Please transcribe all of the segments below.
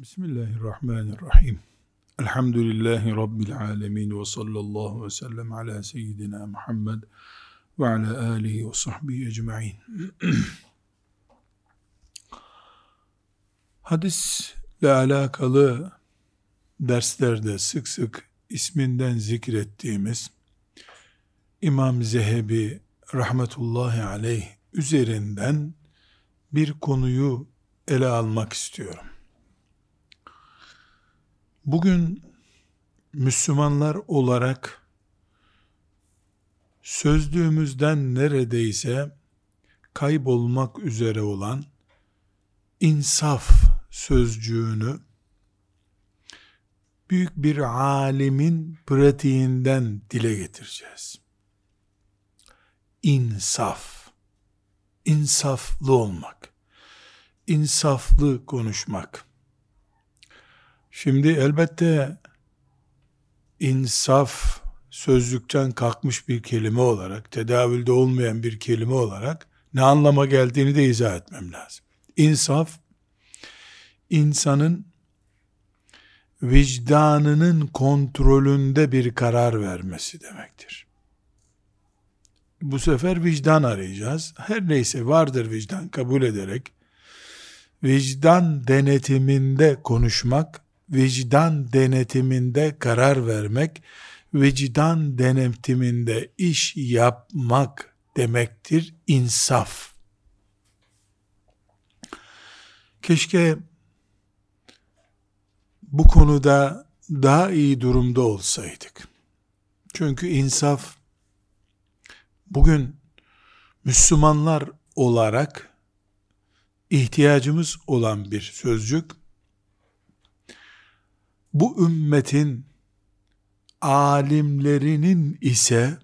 Bismillahirrahmanirrahim. Elhamdülillahi Rabbil alemin ve sallallahu ve sellem ala seyyidina Muhammed ve ala alihi ve sahbihi ecma'in. Hadisle alakalı derslerde sık sık isminden zikrettiğimiz İmam Zehebi rahmetullahi aleyh üzerinden bir konuyu ele almak istiyorum. Bugün Müslümanlar olarak sözlüğümüzden neredeyse kaybolmak üzere olan insaf sözcüğünü büyük bir alimin pratiğinden dile getireceğiz. İnsaf, insaflı olmak, insaflı konuşmak, Şimdi elbette insaf sözlükten kalkmış bir kelime olarak, tedavülde olmayan bir kelime olarak ne anlama geldiğini de izah etmem lazım. İnsaf, insanın vicdanının kontrolünde bir karar vermesi demektir. Bu sefer vicdan arayacağız. Her neyse vardır vicdan kabul ederek vicdan denetiminde konuşmak vicdan denetiminde karar vermek, vicdan denetiminde iş yapmak demektir insaf. Keşke bu konuda daha iyi durumda olsaydık. Çünkü insaf bugün Müslümanlar olarak ihtiyacımız olan bir sözcük bu ümmetin alimlerinin ise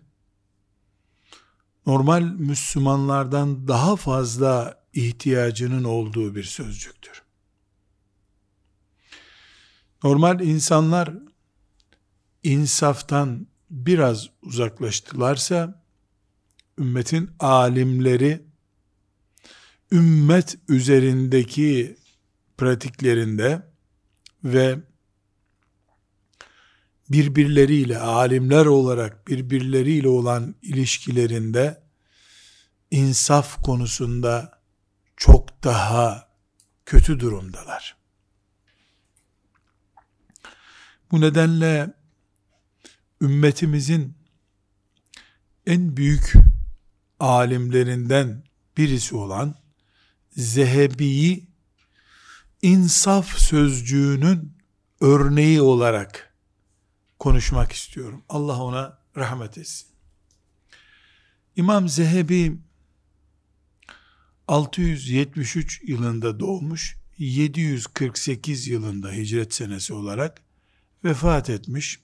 normal Müslümanlardan daha fazla ihtiyacının olduğu bir sözcüktür. Normal insanlar insaftan biraz uzaklaştılarsa ümmetin alimleri ümmet üzerindeki pratiklerinde ve birbirleriyle alimler olarak birbirleriyle olan ilişkilerinde insaf konusunda çok daha kötü durumdalar. Bu nedenle ümmetimizin en büyük alimlerinden birisi olan Zehebi'yi insaf sözcüğünün örneği olarak konuşmak istiyorum. Allah ona rahmet etsin. İmam Zehebi 673 yılında doğmuş, 748 yılında hicret senesi olarak vefat etmiş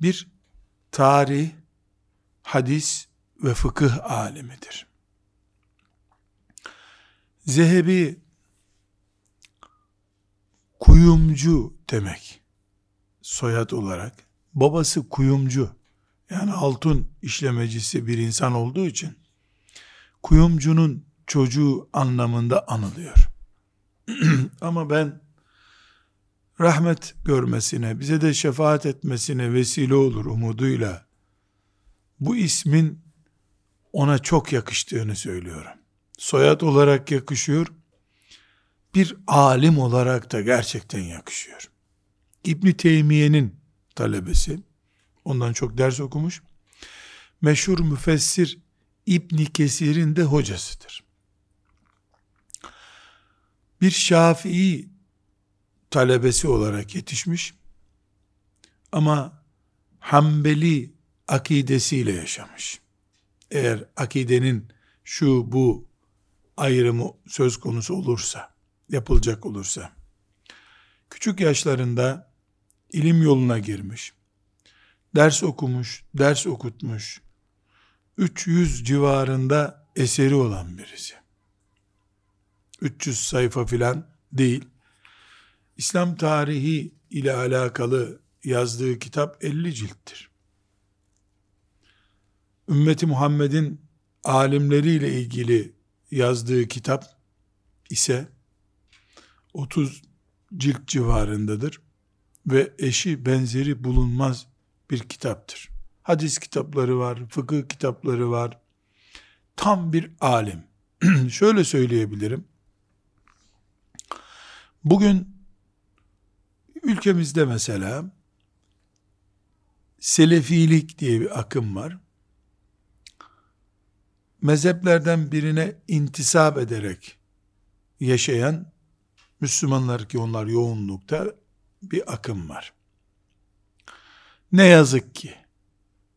bir tarih, hadis ve fıkıh alimidir. Zehebi kuyumcu demek soyad olarak. Babası kuyumcu. Yani altın işlemecisi bir insan olduğu için kuyumcunun çocuğu anlamında anılıyor. Ama ben rahmet görmesine, bize de şefaat etmesine vesile olur umuduyla bu ismin ona çok yakıştığını söylüyorum. Soyad olarak yakışıyor, bir alim olarak da gerçekten yakışıyor. İbn Teymiye'nin talebesi. Ondan çok ders okumuş. Meşhur müfessir İbn Kesir'in de hocasıdır. Bir Şafii talebesi olarak yetişmiş. Ama Hanbeli akidesiyle yaşamış. Eğer akidenin şu bu ayrımı söz konusu olursa, yapılacak olursa, küçük yaşlarında ilim yoluna girmiş, ders okumuş, ders okutmuş, 300 civarında eseri olan birisi. 300 sayfa filan değil. İslam tarihi ile alakalı yazdığı kitap 50 cilttir. Ümmeti Muhammed'in alimleriyle ilgili yazdığı kitap ise 30 cilt civarındadır ve eşi benzeri bulunmaz bir kitaptır. Hadis kitapları var, fıkıh kitapları var. Tam bir alim. Şöyle söyleyebilirim. Bugün ülkemizde mesela Selefilik diye bir akım var. Mezheplerden birine intisap ederek yaşayan Müslümanlar ki onlar yoğunlukta bir akım var. Ne yazık ki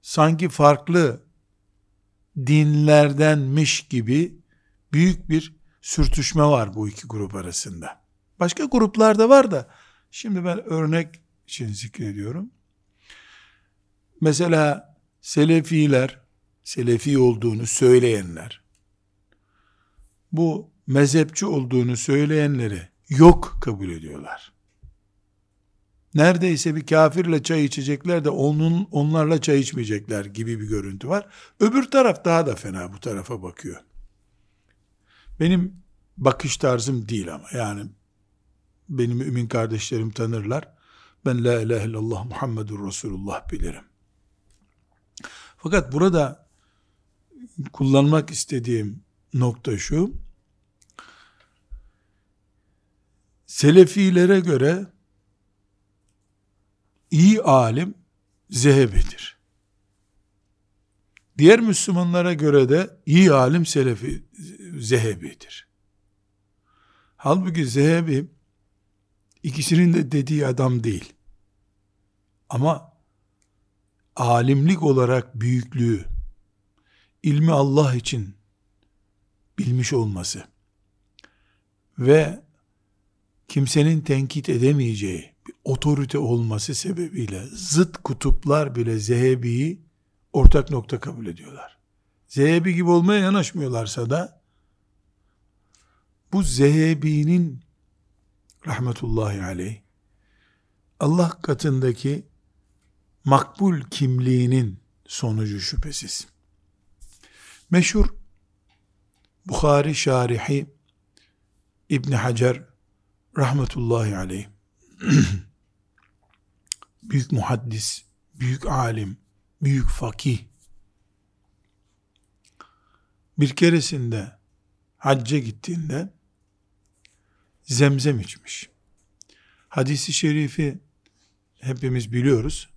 sanki farklı dinlerdenmiş gibi büyük bir sürtüşme var bu iki grup arasında. Başka gruplarda var da şimdi ben örnek için zikrediyorum. Mesela Selefiler, Selefi olduğunu söyleyenler, bu mezhepçi olduğunu söyleyenleri yok kabul ediyorlar. Neredeyse bir kafirle çay içecekler de onun onlarla çay içmeyecekler gibi bir görüntü var. Öbür taraf daha da fena bu tarafa bakıyor. Benim bakış tarzım değil ama yani benim mümin kardeşlerim tanırlar. Ben la ilahe illallah Muhammedur Resulullah bilirim. Fakat burada kullanmak istediğim nokta şu. Selefilere göre iyi alim Zehebi'dir. Diğer Müslümanlara göre de iyi alim Selefi Zehebi'dir. Halbuki Zehebi ikisinin de dediği adam değil. Ama alimlik olarak büyüklüğü, ilmi Allah için bilmiş olması ve kimsenin tenkit edemeyeceği bir otorite olması sebebiyle zıt kutuplar bile Zehebi'yi ortak nokta kabul ediyorlar. Zehebi gibi olmaya yanaşmıyorlarsa da bu Zehebi'nin rahmetullahi aleyh Allah katındaki makbul kimliğinin sonucu şüphesiz. Meşhur Bukhari şarihi İbn Hacer rahmetullahi aleyh büyük muhaddis, büyük alim, büyük fakih bir keresinde hacca gittiğinde zemzem içmiş. Hadisi şerifi hepimiz biliyoruz.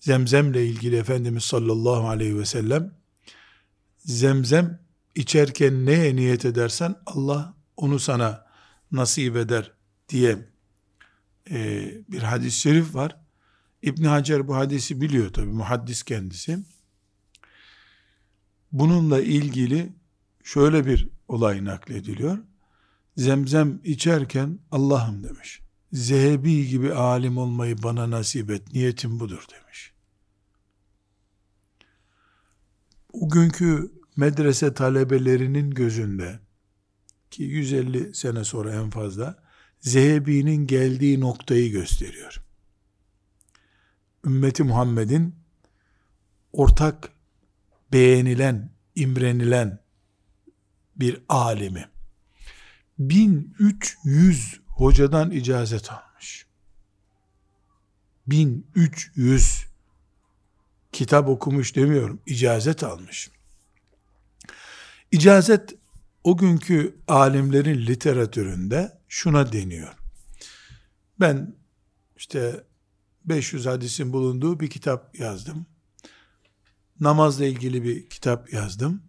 Zemzemle ilgili Efendimiz sallallahu aleyhi ve sellem zemzem içerken neye niyet edersen Allah onu sana nasip eder diye e, bir hadis-i şerif var. İbn Hacer bu hadisi biliyor tabi muhaddis kendisi. Bununla ilgili şöyle bir olay naklediliyor. Zemzem içerken Allah'ım demiş. Zehebi gibi alim olmayı bana nasip et. Niyetim budur demiş. O günkü medrese talebelerinin gözünde ki 150 sene sonra en fazla Zehebi'nin geldiği noktayı gösteriyor. Ümmeti Muhammed'in ortak beğenilen, imrenilen bir alimi. 1300 hocadan icazet almış. 1300 kitap okumuş demiyorum, icazet almış. İcazet o günkü alimlerin literatüründe şuna deniyor. Ben işte 500 hadisin bulunduğu bir kitap yazdım. Namazla ilgili bir kitap yazdım.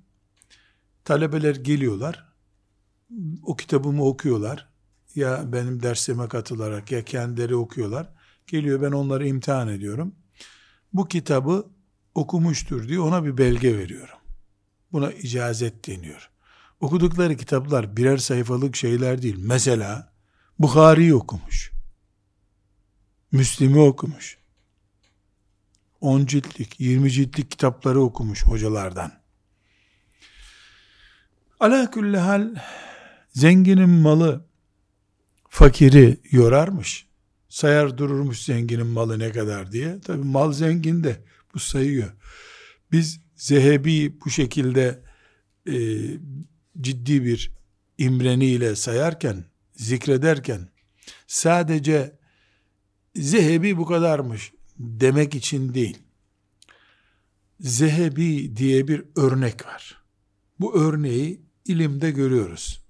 Talebeler geliyorlar. O kitabımı okuyorlar. Ya benim dersime katılarak ya kendileri okuyorlar. Geliyor ben onları imtihan ediyorum. Bu kitabı okumuştur diye ona bir belge veriyorum. Buna icazet deniyor. Okudukları kitaplar birer sayfalık şeyler değil. Mesela Bukhari'yi okumuş. Müslim'i okumuş. 10 ciltlik, 20 ciltlik kitapları okumuş hocalardan. Ala hal zenginin malı fakiri yorarmış. Sayar dururmuş zenginin malı ne kadar diye. Tabi mal zengin de bu sayıyor. Biz Zehebi bu şekilde e, ciddi bir imreniyle sayarken, zikrederken, sadece Zehebi bu kadarmış demek için değil. Zehebi diye bir örnek var. Bu örneği ilimde görüyoruz.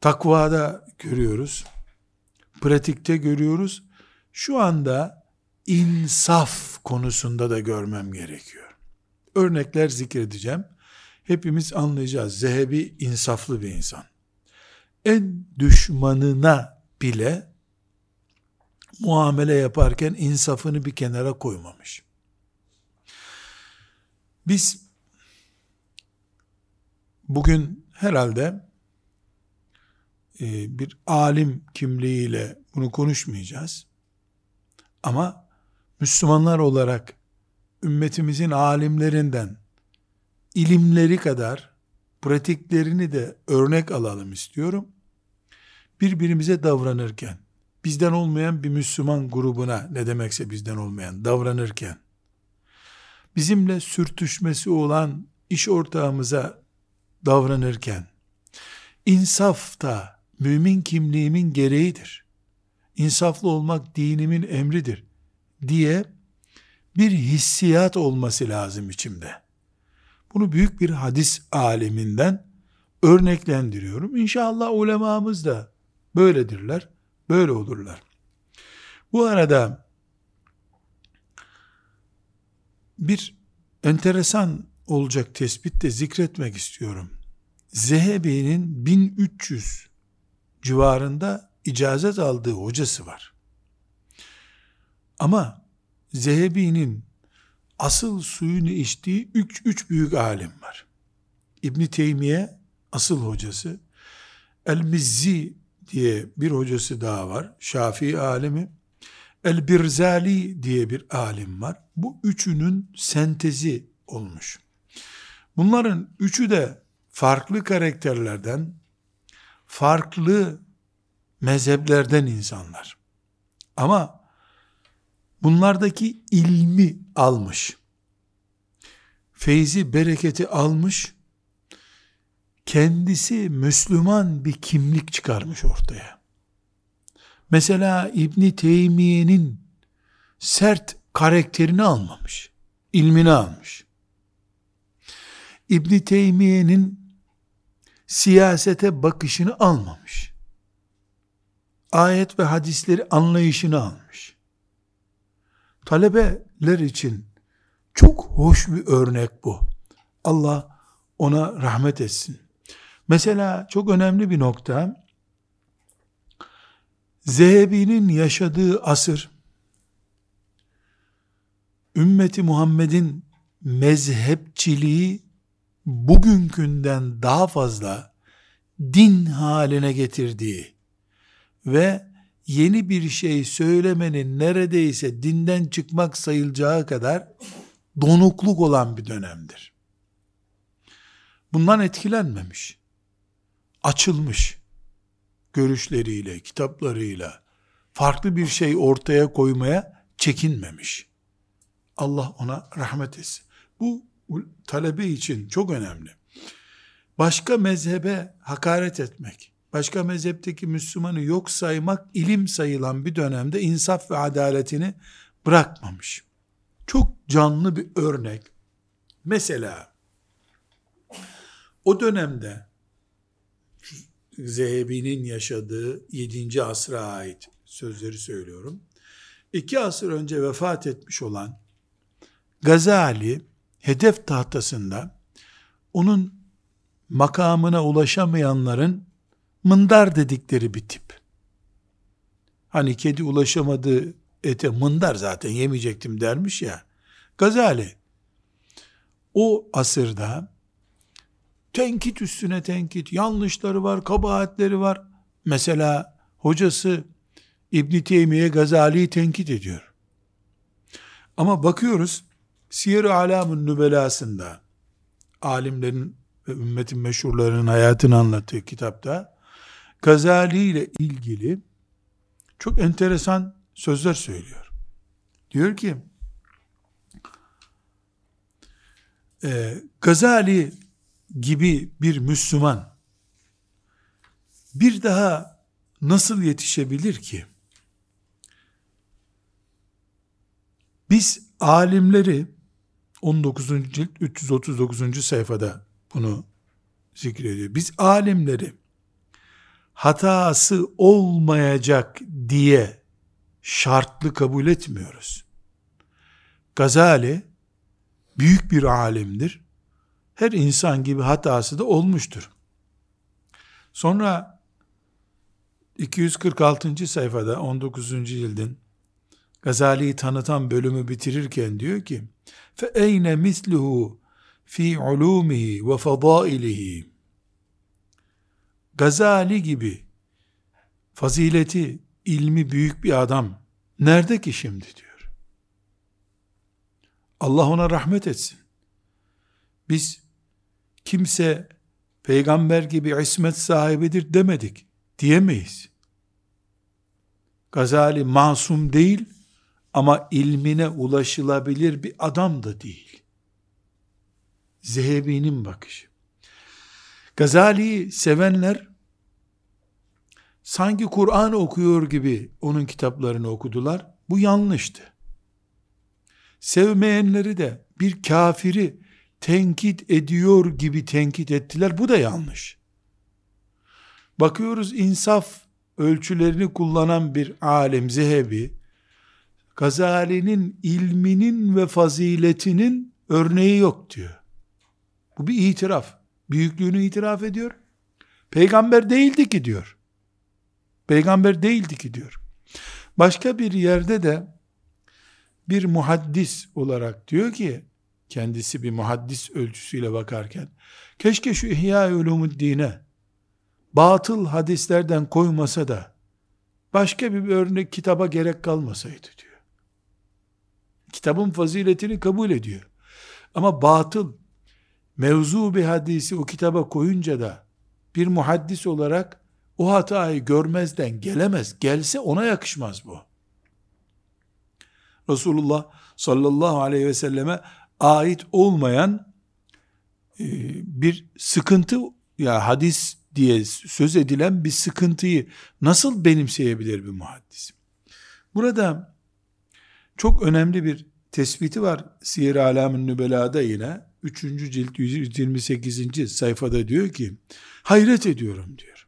Takvada görüyoruz. Pratikte görüyoruz. Şu anda insaf konusunda da görmem gerekiyor. Örnekler zikredeceğim. Hepimiz anlayacağız. Zehebi insaflı bir insan. En düşmanına bile muamele yaparken insafını bir kenara koymamış. Biz bugün herhalde e, bir alim kimliğiyle bunu konuşmayacağız. Ama Müslümanlar olarak ümmetimizin alimlerinden ilimleri kadar pratiklerini de örnek alalım istiyorum. Birbirimize davranırken, bizden olmayan bir Müslüman grubuna ne demekse bizden olmayan davranırken, bizimle sürtüşmesi olan iş ortağımıza davranırken, insaf da mümin kimliğimin gereğidir. İnsaflı olmak dinimin emridir diye bir hissiyat olması lazım içimde. Bunu büyük bir hadis aleminden örneklendiriyorum. İnşallah ulemamız da böyledirler, böyle olurlar. Bu arada bir enteresan olacak tespit de zikretmek istiyorum. Zehebi'nin 1300 civarında icazet aldığı hocası var. Ama Zehebi'nin asıl suyunu içtiği üç, üç büyük alim var. İbn Teymiye asıl hocası, El-Mizzi diye bir hocası daha var. Şafii alimi. El-Birzali diye bir alim var. Bu üçünün sentezi olmuş. Bunların üçü de farklı karakterlerden, farklı mezheplerden insanlar. Ama bunlardaki ilmi almış. Feyzi, bereketi almış. Kendisi Müslüman bir kimlik çıkarmış ortaya. Mesela İbni Teymiye'nin sert karakterini almamış. ilmini almış. İbni Teymiye'nin siyasete bakışını almamış. Ayet ve hadisleri anlayışını almış. Talebeler için çok hoş bir örnek bu. Allah ona rahmet etsin. Mesela çok önemli bir nokta, Zehebi'nin yaşadığı asır, ümmeti Muhammed'in mezhepçiliği bugünkünden daha fazla din haline getirdiği ve yeni bir şey söylemenin neredeyse dinden çıkmak sayılacağı kadar donukluk olan bir dönemdir. Bundan etkilenmemiş. Açılmış. Görüşleriyle, kitaplarıyla farklı bir şey ortaya koymaya çekinmemiş. Allah ona rahmet etsin. Bu talebe için çok önemli. Başka mezhebe hakaret etmek, başka mezhepteki Müslümanı yok saymak ilim sayılan bir dönemde insaf ve adaletini bırakmamış. Çok canlı bir örnek. Mesela o dönemde Zehebi'nin yaşadığı 7. asra ait sözleri söylüyorum. İki asır önce vefat etmiş olan Gazali hedef tahtasında onun makamına ulaşamayanların mındar dedikleri bir tip. Hani kedi ulaşamadığı ete mındar zaten yemeyecektim dermiş ya. Gazali o asırda tenkit üstüne tenkit, yanlışları var, kabahatleri var. Mesela hocası İbn Teymiye Gazali'yi tenkit ediyor. Ama bakıyoruz Siyer-i Alam'ın nübelasında alimlerin ve ümmetin meşhurlarının hayatını anlattığı kitapta Gazali ile ilgili çok enteresan sözler söylüyor. Diyor ki e, Gazali gibi bir Müslüman bir daha nasıl yetişebilir ki? Biz alimleri 19. cilt 339. sayfada bunu zikrediyor. Biz alimleri hatası olmayacak diye şartlı kabul etmiyoruz. Gazali büyük bir alimdir. Her insan gibi hatası da olmuştur. Sonra 246. sayfada 19. cildin Gazali'yi tanıtan bölümü bitirirken diyor ki: "Fe eyne misluhu fi ulumihi ve fadailihi." Gazali gibi fazileti, ilmi büyük bir adam nerede ki şimdi diyor. Allah ona rahmet etsin. Biz kimse peygamber gibi ismet sahibidir demedik diyemeyiz. Gazali masum değil ama ilmine ulaşılabilir bir adam da değil. Zehebi'nin bakışı. Gazali'yi sevenler sanki Kur'an okuyor gibi onun kitaplarını okudular. Bu yanlıştı. Sevmeyenleri de bir kafiri tenkit ediyor gibi tenkit ettiler. Bu da yanlış. Bakıyoruz insaf ölçülerini kullanan bir alim Zehebi, Gazali'nin ilminin ve faziletinin örneği yok diyor. Bu bir itiraf. Büyüklüğünü itiraf ediyor. Peygamber değildi ki diyor. Peygamber değildi ki diyor. Başka bir yerde de bir muhaddis olarak diyor ki kendisi bir muhaddis ölçüsüyle bakarken keşke şu İhya Ulumuddin'e batıl hadislerden koymasa da başka bir örnek kitaba gerek kalmasaydı diyor. Kitabın faziletini kabul ediyor. Ama batıl mevzu bir hadisi o kitaba koyunca da bir muhaddis olarak o hatayı görmezden gelemez. Gelse ona yakışmaz bu. Resulullah sallallahu aleyhi ve selleme ait olmayan e, bir sıkıntı ya hadis diye söz edilen bir sıkıntıyı nasıl benimseyebilir bir muhaddis? Burada çok önemli bir tespiti var Siyer-i Alam'ın Nübela'da yine 3. cilt 128. sayfada diyor ki hayret ediyorum diyor.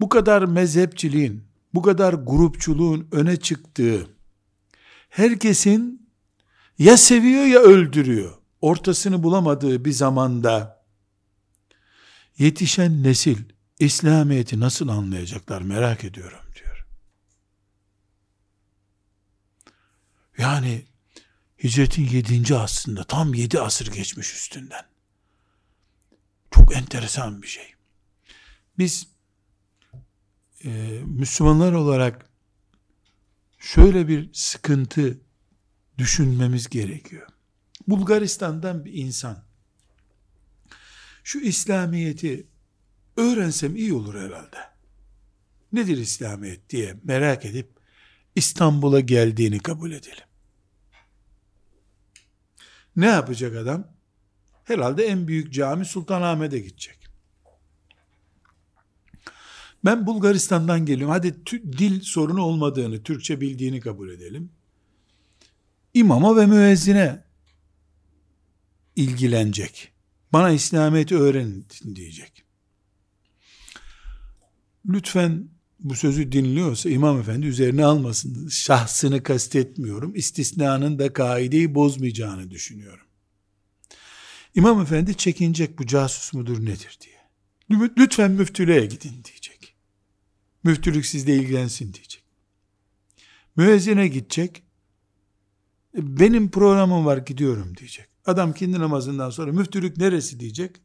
Bu kadar mezhepçiliğin, bu kadar grupçuluğun öne çıktığı herkesin ya seviyor ya öldürüyor. Ortasını bulamadığı bir zamanda yetişen nesil İslamiyet'i nasıl anlayacaklar merak ediyorum diyor. Yani hicretin yedinci aslında tam yedi asır geçmiş üstünden. Çok enteresan bir şey. Biz e, Müslümanlar olarak şöyle bir sıkıntı düşünmemiz gerekiyor. Bulgaristan'dan bir insan şu İslamiyet'i öğrensem iyi olur herhalde. Nedir İslamiyet diye merak edip İstanbul'a geldiğini kabul edelim. Ne yapacak adam? Herhalde en büyük cami Sultanahmet'e gidecek. Ben Bulgaristan'dan geliyorum. Hadi dil sorunu olmadığını, Türkçe bildiğini kabul edelim. İmama ve müezzine ilgilenecek. Bana İslamiyet'i öğrenin diyecek. Lütfen bu sözü dinliyorsa imam efendi üzerine almasın. Şahsını kastetmiyorum. İstisnanın da kaideyi bozmayacağını düşünüyorum. İmam efendi çekinecek bu casus mudur nedir diye. Lütfen müftülüğe gidin diyecek. Müftülük sizle ilgilensin diyecek. Müezzine gidecek. E, benim programım var gidiyorum diyecek. Adam kendi namazından sonra müftülük neresi diyecek.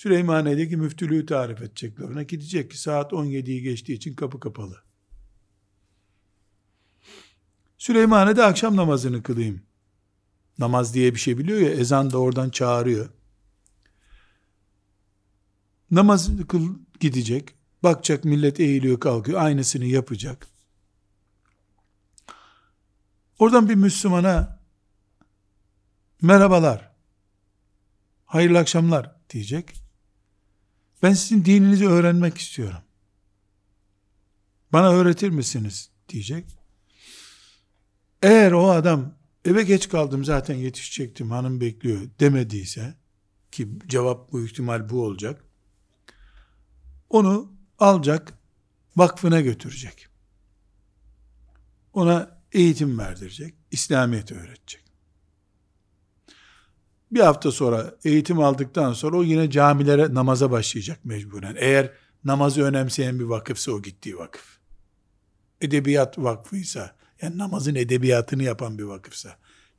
Süleymaniye'deki müftülüğü tarif edecekler ona. Gidecek ki saat 17'yi geçtiği için kapı kapalı. Süleymaniye'de akşam namazını kılayım. Namaz diye bir şey biliyor ya ezan da oradan çağırıyor. Namaz kıl gidecek. Bakacak millet eğiliyor kalkıyor. Aynısını yapacak. Oradan bir Müslümana merhabalar, hayırlı akşamlar diyecek. Ben sizin dininizi öğrenmek istiyorum. Bana öğretir misiniz? diyecek. Eğer o adam eve geç kaldım zaten yetişecektim hanım bekliyor demediyse ki cevap bu ihtimal bu olacak. Onu alacak vakfına götürecek. Ona eğitim verdirecek. İslamiyet öğretecek. Bir hafta sonra eğitim aldıktan sonra o yine camilere namaza başlayacak mecburen. Eğer namazı önemseyen bir vakıfsa o gittiği vakıf. Edebiyat vakfıysa, yani namazın edebiyatını yapan bir vakıfsa,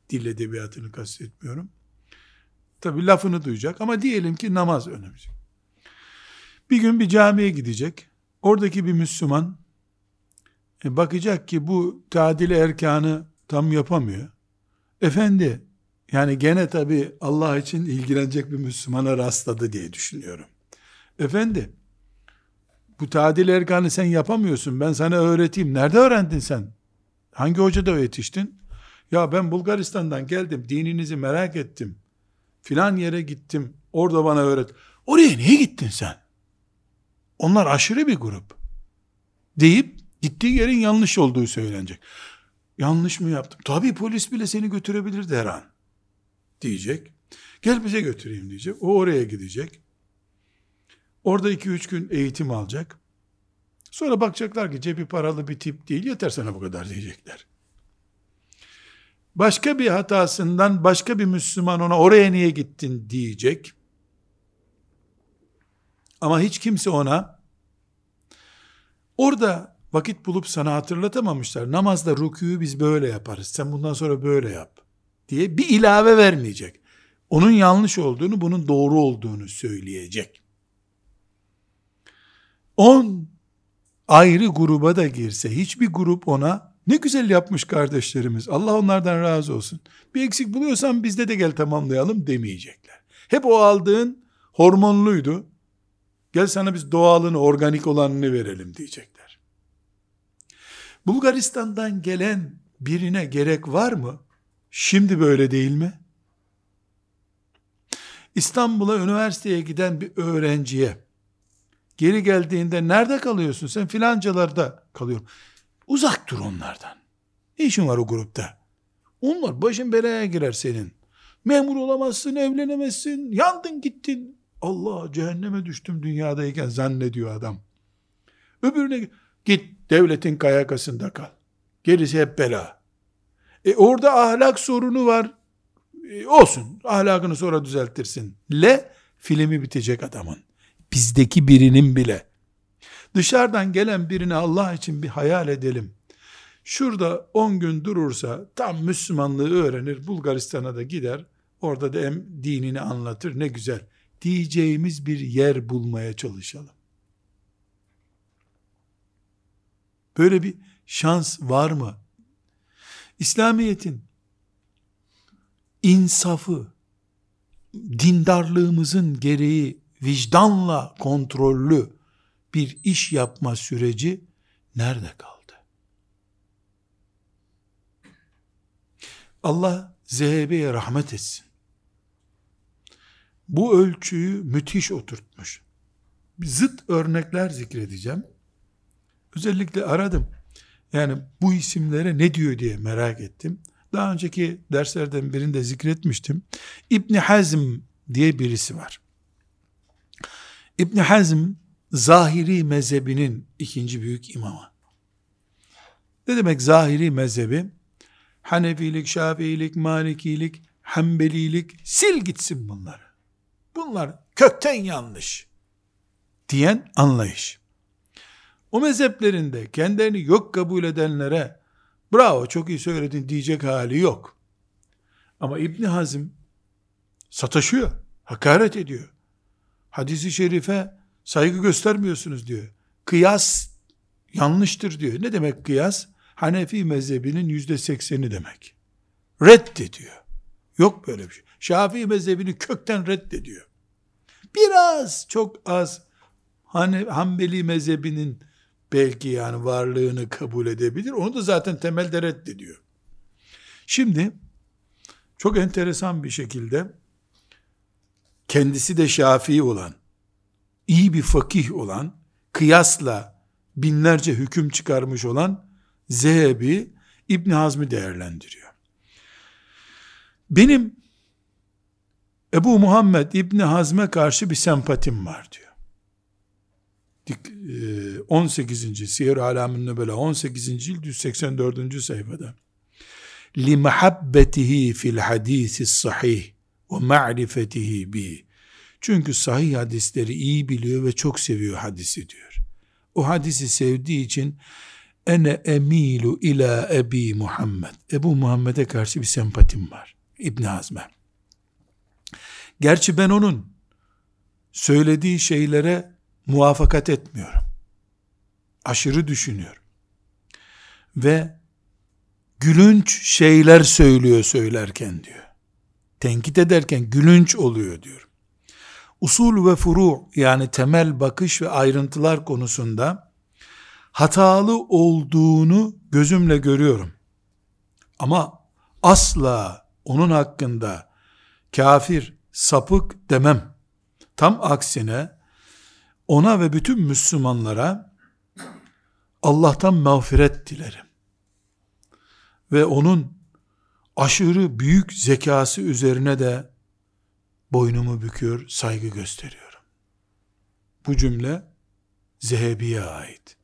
dil edebiyatını kastetmiyorum. Tabi lafını duyacak ama diyelim ki namaz önemli. Bir gün bir camiye gidecek. Oradaki bir Müslüman e, bakacak ki bu tadil erkanı tam yapamıyor. Efendi yani gene tabi Allah için ilgilenecek bir Müslümana rastladı diye düşünüyorum. Efendi bu tadil erkanı sen yapamıyorsun ben sana öğreteyim. Nerede öğrendin sen? Hangi hocada yetiştin? Ya ben Bulgaristan'dan geldim dininizi merak ettim. Filan yere gittim orada bana öğret. Oraya niye gittin sen? Onlar aşırı bir grup. Deyip gittiği yerin yanlış olduğu söylenecek. Yanlış mı yaptım? Tabii polis bile seni götürebilir her an. Diyecek. Gel bize götüreyim diyecek. O oraya gidecek. Orada iki üç gün eğitim alacak. Sonra bakacaklar ki cebi paralı bir tip değil yeter sana bu kadar diyecekler. Başka bir hatasından başka bir Müslüman ona oraya niye gittin diyecek. Ama hiç kimse ona orada vakit bulup sana hatırlatamamışlar. Namazda rükûyu biz böyle yaparız. Sen bundan sonra böyle yap diye bir ilave vermeyecek. Onun yanlış olduğunu, bunun doğru olduğunu söyleyecek. On ayrı gruba da girse hiçbir grup ona ne güzel yapmış kardeşlerimiz. Allah onlardan razı olsun. Bir eksik buluyorsan bizde de gel tamamlayalım demeyecekler. Hep o aldığın hormonluydu. Gel sana biz doğalını, organik olanını verelim diyecekler. Bulgaristan'dan gelen birine gerek var mı? Şimdi böyle değil mi? İstanbul'a üniversiteye giden bir öğrenciye geri geldiğinde nerede kalıyorsun? Sen filancalarda kalıyorum. Uzak dur onlardan. Ne işin var o grupta? Onlar başın belaya girer senin. Memur olamazsın, evlenemezsin, yandın gittin. Allah cehenneme düştüm dünyadayken zannediyor adam. Öbürüne git devletin kayakasında kal. Gerisi hep bela. E orada ahlak sorunu var. E olsun ahlakını sonra düzeltirsin. Le filmi bitecek adamın. Bizdeki birinin bile. Dışarıdan gelen birini Allah için bir hayal edelim. Şurada 10 gün durursa tam Müslümanlığı öğrenir. Bulgaristan'a da gider. Orada da hem dinini anlatır. Ne güzel diyeceğimiz bir yer bulmaya çalışalım. Böyle bir şans var mı? İslamiyet'in insafı, dindarlığımızın gereği vicdanla kontrollü bir iş yapma süreci nerede kaldı? Allah Zehebe'ye rahmet etsin bu ölçüyü müthiş oturtmuş. Zıt örnekler zikredeceğim. Özellikle aradım. Yani bu isimlere ne diyor diye merak ettim. Daha önceki derslerden birinde zikretmiştim. İbni Hazm diye birisi var. İbni Hazm zahiri mezhebinin ikinci büyük imamı. Ne demek zahiri mezhebi? Hanefilik, Şafiilik, Malikilik, Hanbelilik sil gitsin bunları. Bunlar kökten yanlış diyen anlayış. O mezheplerinde kendilerini yok kabul edenlere bravo çok iyi söyledin diyecek hali yok. Ama İbni Hazm sataşıyor, hakaret ediyor. Hadisi şerife saygı göstermiyorsunuz diyor. Kıyas yanlıştır diyor. Ne demek kıyas? Hanefi mezhebinin yüzde sekseni demek. Reddediyor. Yok böyle bir şey. Şafii mezhebini kökten reddediyor. Biraz çok az Hanbeli mezhebinin belki yani varlığını kabul edebilir. Onu da zaten temelde reddediyor. Şimdi çok enteresan bir şekilde kendisi de Şafii olan, iyi bir fakih olan, kıyasla binlerce hüküm çıkarmış olan Zehebi İbn Hazm'i değerlendiriyor. Benim Ebu Muhammed İbni Hazm'e karşı bir sempatim var diyor. 18. Siyer Alamin Nübela 18. cilt 184. sayfada. لِمَحَبَّتِهِ fil الْحَد۪يثِ sahih ve ma'rifetihi bi. Çünkü sahih hadisleri iyi biliyor ve çok seviyor hadisi diyor. O hadisi sevdiği için ene emilu ila ebi Muhammed. Ebu Muhammed'e karşı bir sempatim var. İbn Hazm'e. Gerçi ben onun söylediği şeylere muvafakat etmiyorum. Aşırı düşünüyorum. Ve gülünç şeyler söylüyor söylerken diyor. Tenkit ederken gülünç oluyor diyor. Usul ve furu yani temel bakış ve ayrıntılar konusunda hatalı olduğunu gözümle görüyorum. Ama asla onun hakkında kafir, sapık demem. Tam aksine ona ve bütün Müslümanlara Allah'tan mağfiret dilerim. Ve onun aşırı büyük zekası üzerine de boynumu büküyor, saygı gösteriyorum. Bu cümle Zehebi'ye ait.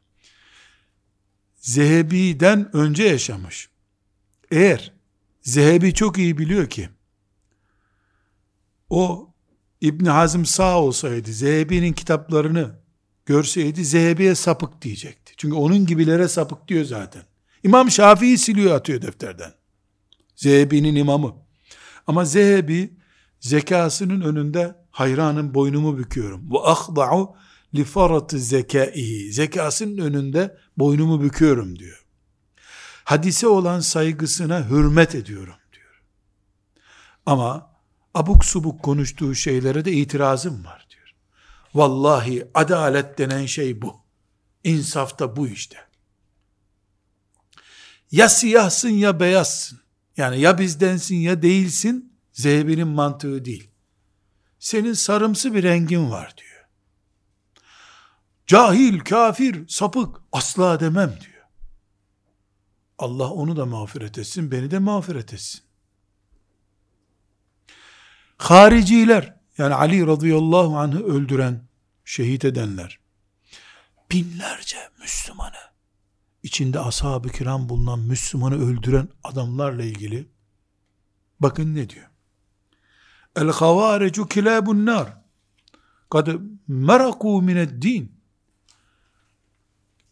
Zehebi'den önce yaşamış. Eğer Zehebi çok iyi biliyor ki o İbn Hazm sağ olsaydı Zehebi'nin kitaplarını görseydi Zehebi'ye sapık diyecekti. Çünkü onun gibilere sapık diyor zaten. İmam Şafii siliyor atıyor defterden. Zehebi'nin imamı. Ama Zehebi zekasının önünde hayranın boynumu büküyorum. Ve ahda'u li faratı zekaihi. Zekasının önünde boynumu büküyorum diyor. Hadise olan saygısına hürmet ediyorum diyor. Ama abuk subuk konuştuğu şeylere de itirazım var diyor. Vallahi adalet denen şey bu. İnsaf da bu işte. Ya siyahsın ya beyazsın. Yani ya bizdensin ya değilsin. Zehebi'nin mantığı değil. Senin sarımsı bir rengin var diyor. Cahil, kafir, sapık asla demem diyor. Allah onu da mağfiret etsin, beni de mağfiret etsin. Hariciler, yani Ali radıyallahu anh'ı öldüren, şehit edenler, binlerce Müslümanı, içinde ashab-ı kiram bulunan Müslümanı öldüren adamlarla ilgili, bakın ne diyor. El havaricu kilabun nar. Kad meraku mined din.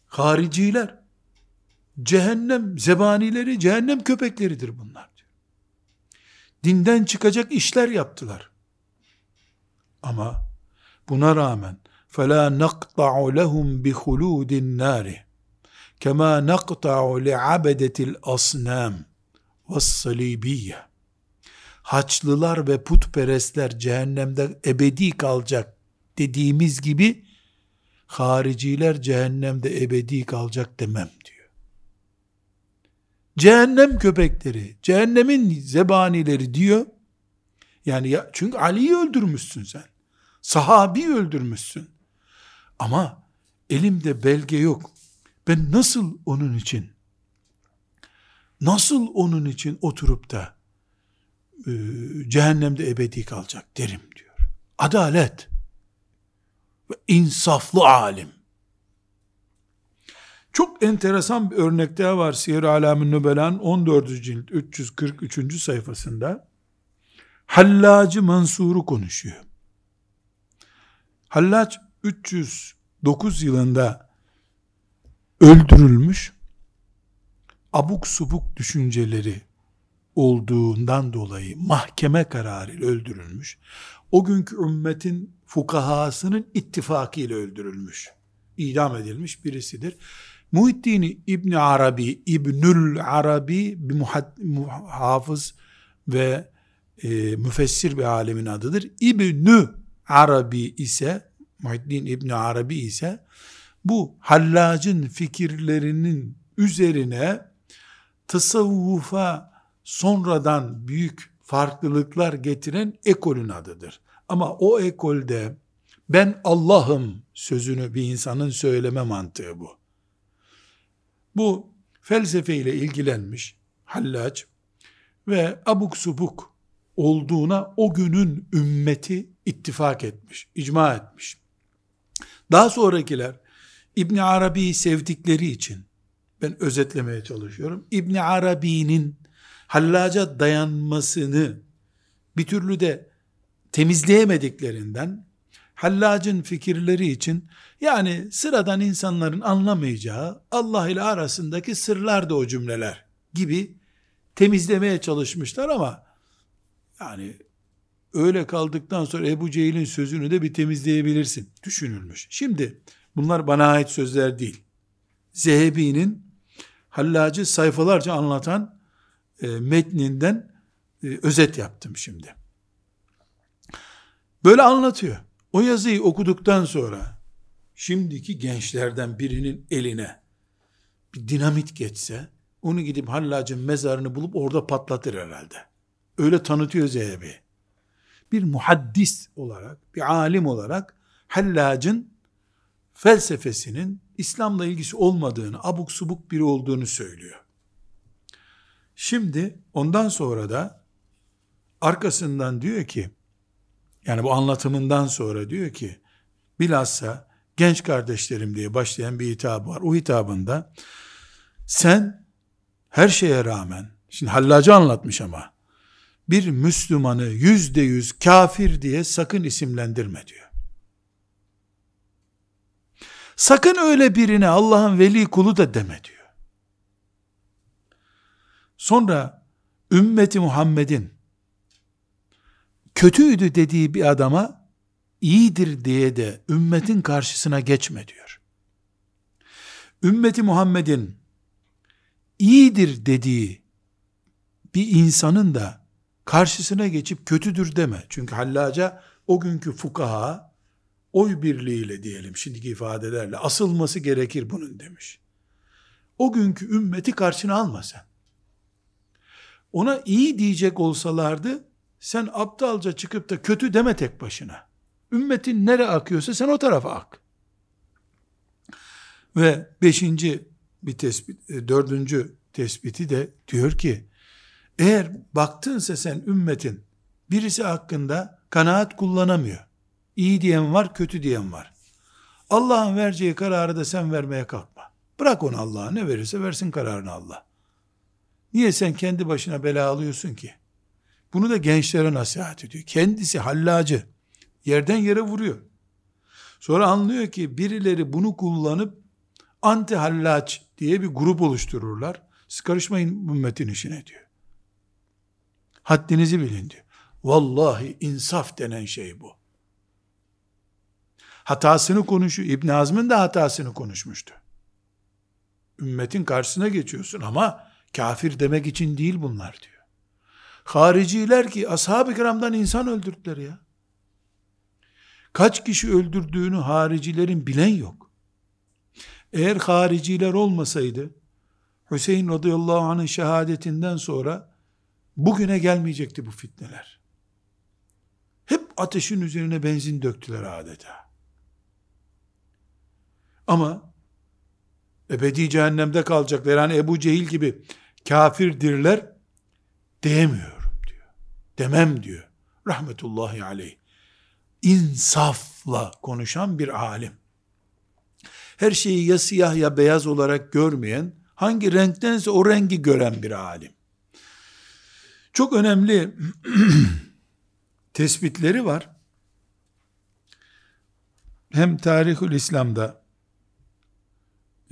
Hariciler, cehennem zebanileri, cehennem köpekleridir bunlar Dinden çıkacak işler yaptılar. Ama buna rağmen فَلَا نَقْطَعُ لَهُمْ بِخُلُودِ النَّارِ كَمَا نَقْطَعُ لِعَبَدَةِ الْأَصْنَامِ وَالصَّلِيبِيَّةِ Haçlılar ve putperestler cehennemde ebedi kalacak dediğimiz gibi hariciler cehennemde ebedi kalacak demem diyor. Cehennem köpekleri, cehennemin zebanileri diyor. Yani ya, çünkü Ali'yi öldürmüşsün sen. Sahabi öldürmüşsün. Ama elimde belge yok. Ben nasıl onun için nasıl onun için oturup da e, cehennemde ebedi kalacak derim diyor. Adalet ve insaflı alim. Çok enteresan bir örnek daha var Siyer Alamin Nübelan 14. cilt 343. sayfasında. Hallacı Mansur'u konuşuyor. Hallac 309 yılında öldürülmüş abuk subuk düşünceleri olduğundan dolayı mahkeme kararıyla öldürülmüş. O günkü ümmetin fukahasının ittifakıyla öldürülmüş. İdam edilmiş birisidir. Muhiddin İbn Arabi, İbnül Arabi bir muhafız ve e, müfessir bir alemin adıdır. İbnü Arabi ise Muhiddin İbn Arabi ise bu hallacın fikirlerinin üzerine tasavvufa sonradan büyük farklılıklar getiren ekolün adıdır. Ama o ekolde ben Allah'ım sözünü bir insanın söyleme mantığı bu. Bu felsefeyle ilgilenmiş Hallac ve abuk subuk olduğuna o günün ümmeti ittifak etmiş, icma etmiş. Daha sonrakiler İbn Arabi'yi sevdikleri için ben özetlemeye çalışıyorum. İbn Arabi'nin hallaca dayanmasını bir türlü de temizleyemediklerinden Hallac'ın fikirleri için yani sıradan insanların anlamayacağı Allah ile arasındaki sırlar da o cümleler gibi temizlemeye çalışmışlar ama yani öyle kaldıktan sonra Ebu Cehil'in sözünü de bir temizleyebilirsin düşünülmüş. Şimdi bunlar bana ait sözler değil. Zehebi'nin Hallac'ı sayfalarca anlatan e, metninden e, özet yaptım şimdi. Böyle anlatıyor. O yazıyı okuduktan sonra şimdiki gençlerden birinin eline bir dinamit geçse onu gidip Hallac'ın mezarını bulup orada patlatır herhalde. Öyle tanıtıyor Zehebi. Bir muhaddis olarak, bir alim olarak Hallac'ın felsefesinin İslam'la ilgisi olmadığını, abuk subuk biri olduğunu söylüyor. Şimdi ondan sonra da arkasından diyor ki, yani bu anlatımından sonra diyor ki, bilhassa genç kardeşlerim diye başlayan bir hitap var. O hitabında sen her şeye rağmen, şimdi hallacı anlatmış ama, bir Müslümanı yüzde yüz kafir diye sakın isimlendirme diyor. Sakın öyle birine Allah'ın veli kulu da deme diyor. Sonra ümmeti Muhammed'in kötüydü dediği bir adama iyidir diye de ümmetin karşısına geçme diyor. Ümmeti Muhammed'in iyidir dediği bir insanın da karşısına geçip kötüdür deme. Çünkü hallaca o günkü fukaha oy birliğiyle diyelim şimdiki ifadelerle asılması gerekir bunun demiş. O günkü ümmeti karşına alma sen. Ona iyi diyecek olsalardı sen aptalca çıkıp da kötü deme tek başına. Ümmetin nere akıyorsa sen o tarafa ak. Ve beşinci bir tespit, e, dördüncü tespiti de diyor ki, eğer baktınsa sen ümmetin birisi hakkında kanaat kullanamıyor. İyi diyen var, kötü diyen var. Allah'ın vereceği kararı da sen vermeye kalkma. Bırak onu Allah'a ne verirse versin kararını Allah. Niye sen kendi başına bela alıyorsun ki? Bunu da gençlere nasihat ediyor. Kendisi hallacı. Yerden yere vuruyor. Sonra anlıyor ki birileri bunu kullanıp anti hallaç diye bir grup oluştururlar. Siz karışmayın ümmetin işine diyor. Haddinizi bilin diyor. Vallahi insaf denen şey bu. Hatasını konuşuyor. İbn Azm'ın da hatasını konuşmuştu. Ümmetin karşısına geçiyorsun ama kafir demek için değil bunlar diyor. Hariciler ki ashab-ı kiramdan insan öldürdüler ya. Kaç kişi öldürdüğünü haricilerin bilen yok. Eğer hariciler olmasaydı Hüseyin radıyallahu anh'ın şehadetinden sonra bugüne gelmeyecekti bu fitneler. Hep ateşin üzerine benzin döktüler adeta. Ama ebedi cehennemde kalacaklar. Yani Ebu Cehil gibi kafirdirler diyemiyorum diyor. Demem diyor. Rahmetullahi aleyh. İnsafla konuşan bir alim. Her şeyi ya siyah ya beyaz olarak görmeyen, hangi renktense o rengi gören bir alim. Çok önemli tespitleri var. Hem Tarihül İslam'da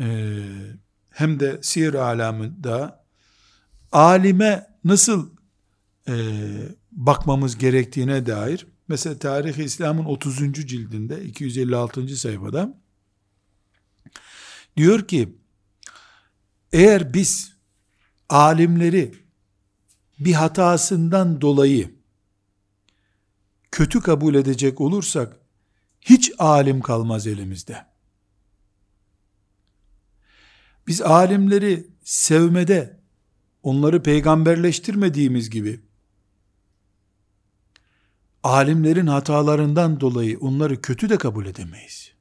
e, hem de siyer alamında alime nasıl e, bakmamız gerektiğine dair mesela Tarih İslam'ın 30. cildinde 256. sayfada diyor ki eğer biz alimleri bir hatasından dolayı kötü kabul edecek olursak hiç alim kalmaz elimizde. Biz alimleri sevmede onları peygamberleştirmediğimiz gibi alimlerin hatalarından dolayı onları kötü de kabul edemeyiz.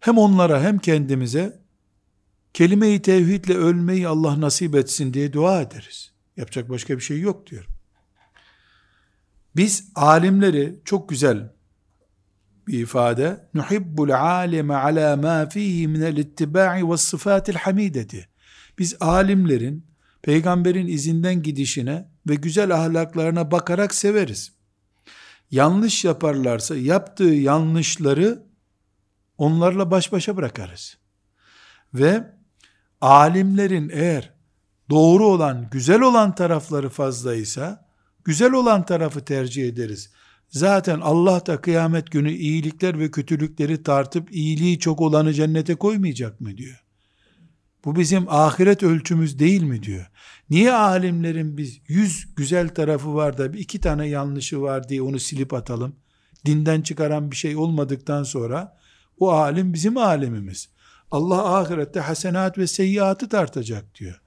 Hem onlara hem kendimize kelime-i tevhidle ölmeyi Allah nasip etsin diye dua ederiz. Yapacak başka bir şey yok diyor. Biz alimleri çok güzel bir ifade. Nuhibbul alime ala ma fihi min el ittiba'i ve sıfatil hamideti. Biz alimlerin peygamberin izinden gidişine ve güzel ahlaklarına bakarak severiz. Yanlış yaparlarsa yaptığı yanlışları onlarla baş başa bırakarız. Ve alimlerin eğer doğru olan, güzel olan tarafları fazlaysa, güzel olan tarafı tercih ederiz. Zaten Allah da kıyamet günü iyilikler ve kötülükleri tartıp iyiliği çok olanı cennete koymayacak mı diyor. Bu bizim ahiret ölçümüz değil mi diyor. Niye alimlerin biz yüz güzel tarafı var da iki tane yanlışı var diye onu silip atalım? Dinden çıkaran bir şey olmadıktan sonra o alim bizim alimimiz. Allah ahirette hasenat ve seyyiatı tartacak diyor.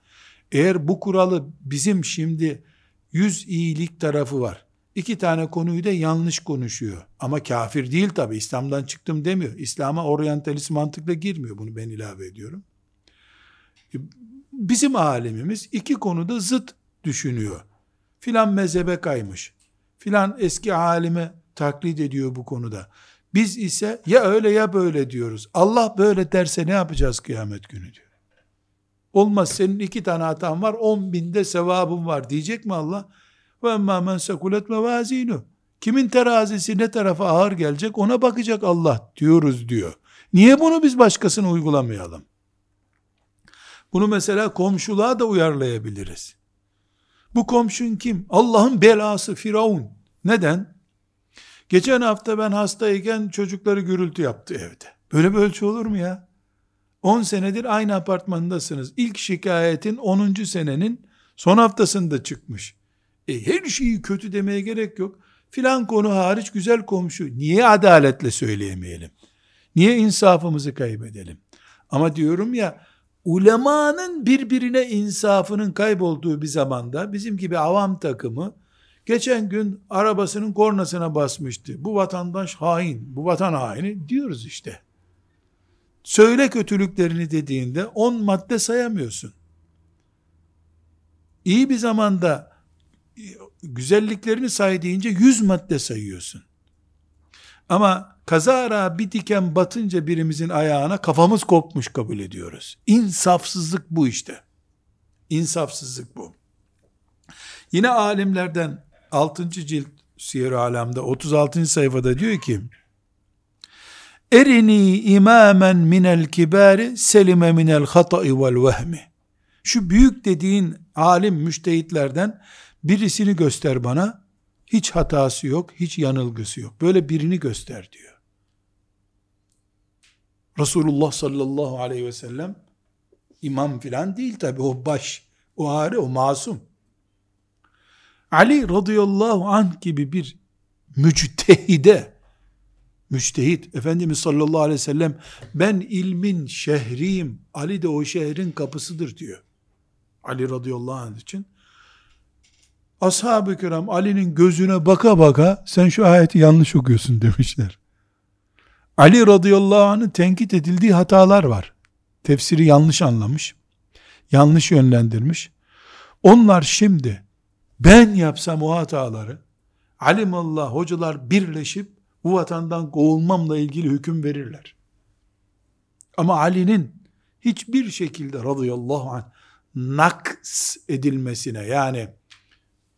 Eğer bu kuralı bizim şimdi yüz iyilik tarafı var. İki tane konuyu da yanlış konuşuyor. Ama kafir değil tabi. İslam'dan çıktım demiyor. İslam'a oryantalist mantıkla girmiyor. Bunu ben ilave ediyorum. Bizim alemimiz iki konuda zıt düşünüyor. Filan mezhebe kaymış. Filan eski alime taklit ediyor bu konuda. Biz ise ya öyle ya böyle diyoruz. Allah böyle derse ne yapacağız kıyamet günü diyor. Olmaz senin iki tane hatan var, on binde sevabın var diyecek mi Allah? Ve emmâ men sekulet mevazinu. Kimin terazisi ne tarafa ağır gelecek ona bakacak Allah diyoruz diyor. Niye bunu biz başkasına uygulamayalım? Bunu mesela komşuluğa da uyarlayabiliriz. Bu komşun kim? Allah'ın belası Firavun. Neden? Geçen hafta ben hastayken çocukları gürültü yaptı evde. Böyle bir ölçü olur mu ya? 10 senedir aynı apartmandasınız. İlk şikayetin 10. senenin son haftasında çıkmış. E, her şeyi kötü demeye gerek yok. Filan konu hariç güzel komşu. Niye adaletle söyleyemeyelim? Niye insafımızı kaybedelim? Ama diyorum ya, ulemanın birbirine insafının kaybolduğu bir zamanda bizim gibi avam takımı geçen gün arabasının kornasına basmıştı. Bu vatandaş hain, bu vatan haini diyoruz işte. Söyle kötülüklerini dediğinde on madde sayamıyorsun. İyi bir zamanda güzelliklerini say deyince yüz madde sayıyorsun. Ama kazara bir diken batınca birimizin ayağına kafamız kopmuş kabul ediyoruz. İnsafsızlık bu işte. İnsafsızlık bu. Yine alimlerden 6. cilt Siyer Alam'da 36. sayfada diyor ki Erini imamen minel kibari selime minel hata'i vel vehmi. Şu büyük dediğin alim müştehitlerden birisini göster bana. Hiç hatası yok, hiç yanılgısı yok. Böyle birini göster diyor. Resulullah sallallahu aleyhi ve sellem imam filan değil tabi o baş, o ağrı, o masum. Ali radıyallahu anh gibi bir müctehide, müçtehit, Efendimiz sallallahu aleyhi ve sellem, ben ilmin şehriyim, Ali de o şehrin kapısıdır diyor. Ali radıyallahu anh için. Ashab-ı kiram Ali'nin gözüne baka baka, sen şu ayeti yanlış okuyorsun demişler. Ali radıyallahu anh'ın tenkit edildiği hatalar var. Tefsiri yanlış anlamış, yanlış yönlendirmiş. Onlar şimdi, ben yapsam o hataları, alimallah hocalar birleşip bu vatandan kovulmamla ilgili hüküm verirler. Ama Ali'nin hiçbir şekilde radıyallahu anh naks edilmesine yani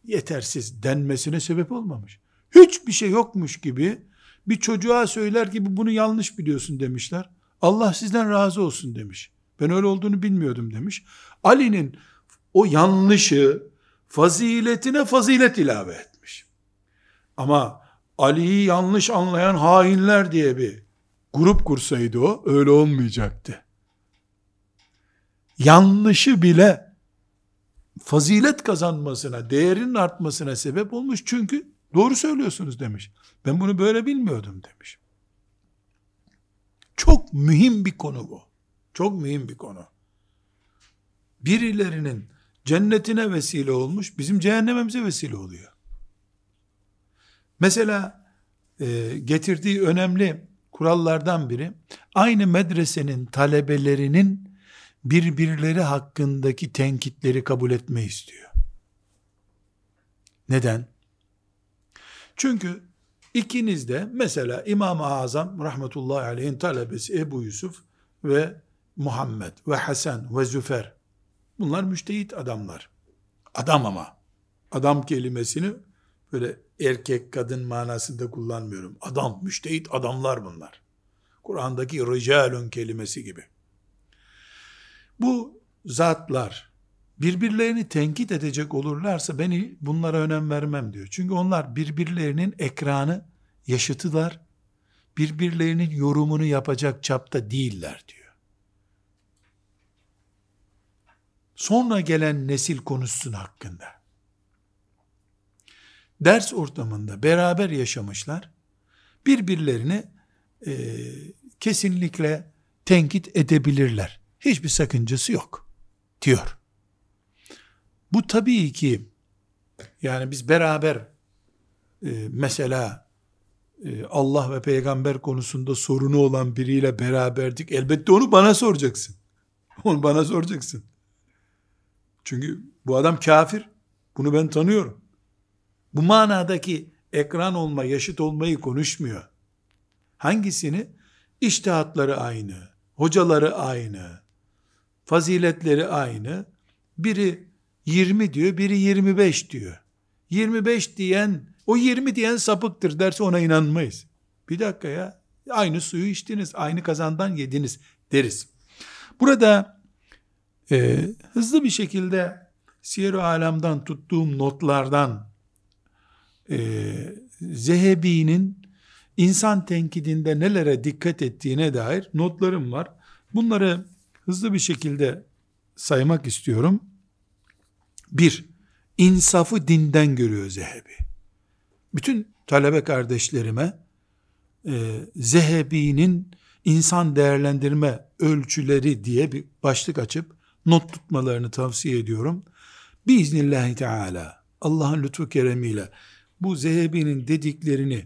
yetersiz denmesine sebep olmamış. Hiçbir şey yokmuş gibi bir çocuğa söyler gibi bunu yanlış biliyorsun demişler. Allah sizden razı olsun demiş. Ben öyle olduğunu bilmiyordum demiş. Ali'nin o yanlışı faziletine fazilet ilave etmiş. Ama Ali'yi yanlış anlayan hainler diye bir grup kursaydı o öyle olmayacaktı. Yanlışı bile fazilet kazanmasına, değerinin artmasına sebep olmuş çünkü doğru söylüyorsunuz demiş. Ben bunu böyle bilmiyordum demiş. Çok mühim bir konu bu. Çok mühim bir konu. Birilerinin cennetine vesile olmuş, bizim cehennememize vesile oluyor. Mesela e, getirdiği önemli kurallardan biri, aynı medresenin talebelerinin birbirleri hakkındaki tenkitleri kabul etme istiyor. Neden? Çünkü ikiniz de mesela İmam-ı Azam rahmetullahi aleyhin talebesi Ebu Yusuf ve Muhammed ve Hasan ve Züfer bunlar müştehit adamlar. Adam ama. Adam kelimesini böyle erkek kadın manasında kullanmıyorum. Adam, müştehit adamlar bunlar. Kur'an'daki ricalun kelimesi gibi. Bu zatlar birbirlerini tenkit edecek olurlarsa beni bunlara önem vermem diyor. Çünkü onlar birbirlerinin ekranı yaşıtılar. Birbirlerinin yorumunu yapacak çapta değiller diyor. Sonra gelen nesil konuşsun hakkında. Ders ortamında beraber yaşamışlar. Birbirlerini e, kesinlikle tenkit edebilirler. Hiçbir sakıncası yok diyor. Bu tabii ki yani biz beraber e, mesela e, Allah ve peygamber konusunda sorunu olan biriyle beraberdik. Elbette onu bana soracaksın. Onu bana soracaksın. Çünkü bu adam kafir. Bunu ben tanıyorum. Bu manadaki ekran olma, yaşıt olmayı konuşmuyor. Hangisini? İştihatları aynı, hocaları aynı, faziletleri aynı. Biri 20 diyor, biri 25 diyor. 25 diyen, o 20 diyen sapıktır derse ona inanmayız. Bir dakika ya, aynı suyu içtiniz, aynı kazandan yediniz deriz. Burada e, hızlı bir şekilde Siyer-i Alam'dan tuttuğum notlardan e, Zehebi'nin insan tenkidinde nelere dikkat ettiğine dair notlarım var. Bunları hızlı bir şekilde saymak istiyorum. Bir, insafı dinden görüyor Zehebi. Bütün talebe kardeşlerime e, Zehebi'nin insan değerlendirme ölçüleri diye bir başlık açıp not tutmalarını tavsiye ediyorum. Biiznillahü Teala Allah'ın lütfu keremiyle bu Zehebi'nin dediklerini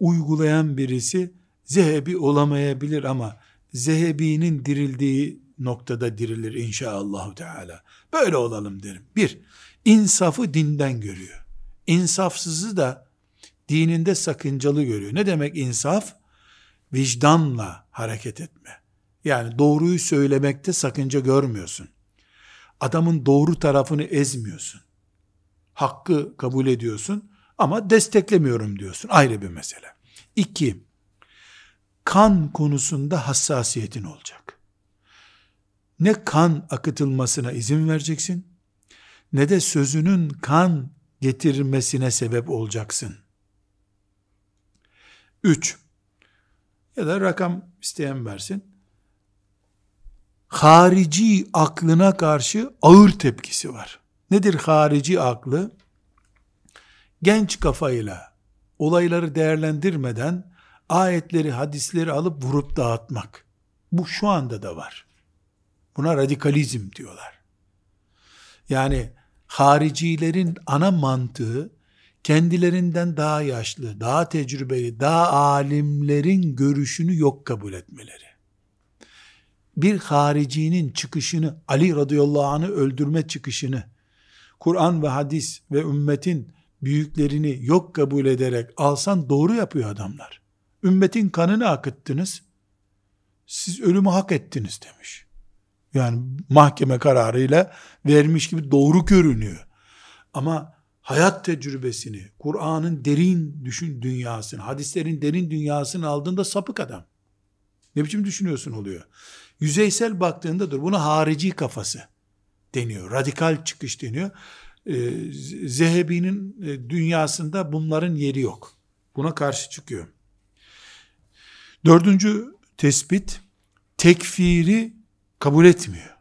uygulayan birisi Zehebi olamayabilir ama Zehebi'nin dirildiği noktada dirilir inşallah Teala. Böyle olalım derim. Bir, insafı dinden görüyor. İnsafsızı da dininde sakıncalı görüyor. Ne demek insaf? Vicdanla hareket etme. Yani doğruyu söylemekte sakınca görmüyorsun. Adamın doğru tarafını ezmiyorsun. Hakkı kabul ediyorsun ama desteklemiyorum diyorsun. Ayrı bir mesele. İki, kan konusunda hassasiyetin olacak. Ne kan akıtılmasına izin vereceksin, ne de sözünün kan getirmesine sebep olacaksın. Üç, ya da rakam isteyen versin. Harici aklına karşı ağır tepkisi var. Nedir harici aklı? genç kafayla olayları değerlendirmeden ayetleri, hadisleri alıp vurup dağıtmak. Bu şu anda da var. Buna radikalizm diyorlar. Yani haricilerin ana mantığı kendilerinden daha yaşlı, daha tecrübeli, daha alimlerin görüşünü yok kabul etmeleri. Bir haricinin çıkışını, Ali radıyallahu anh'ı öldürme çıkışını, Kur'an ve hadis ve ümmetin büyüklerini yok kabul ederek alsan doğru yapıyor adamlar. Ümmetin kanını akıttınız. Siz ölümü hak ettiniz demiş. Yani mahkeme kararıyla vermiş gibi doğru görünüyor. Ama hayat tecrübesini, Kur'an'ın derin düşün dünyasını, hadislerin derin dünyasını aldığında sapık adam. Ne biçim düşünüyorsun oluyor. Yüzeysel baktığında dur buna harici kafası deniyor. Radikal çıkış deniyor. Ee, Zehebi'nin e, dünyasında bunların yeri yok. Buna karşı çıkıyor. Dördüncü tespit, tekfiri kabul etmiyor.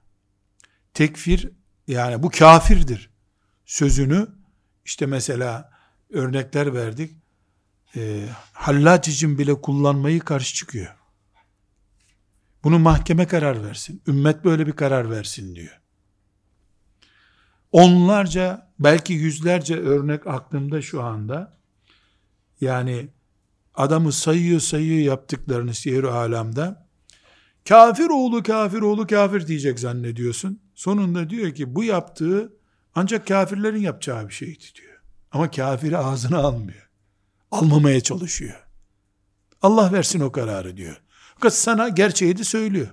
Tekfir, yani bu kafirdir sözünü, işte mesela örnekler verdik, e, hallac için bile kullanmayı karşı çıkıyor. Bunu mahkeme karar versin, ümmet böyle bir karar versin diyor onlarca belki yüzlerce örnek aklımda şu anda. Yani adamı sayıyor sayıyor yaptıklarını siyer alamda. Kafir oğlu kafir oğlu kafir diyecek zannediyorsun. Sonunda diyor ki bu yaptığı ancak kafirlerin yapacağı bir şeydi diyor. Ama kafiri ağzına almıyor. Almamaya çalışıyor. Allah versin o kararı diyor. Fakat sana gerçeği de söylüyor.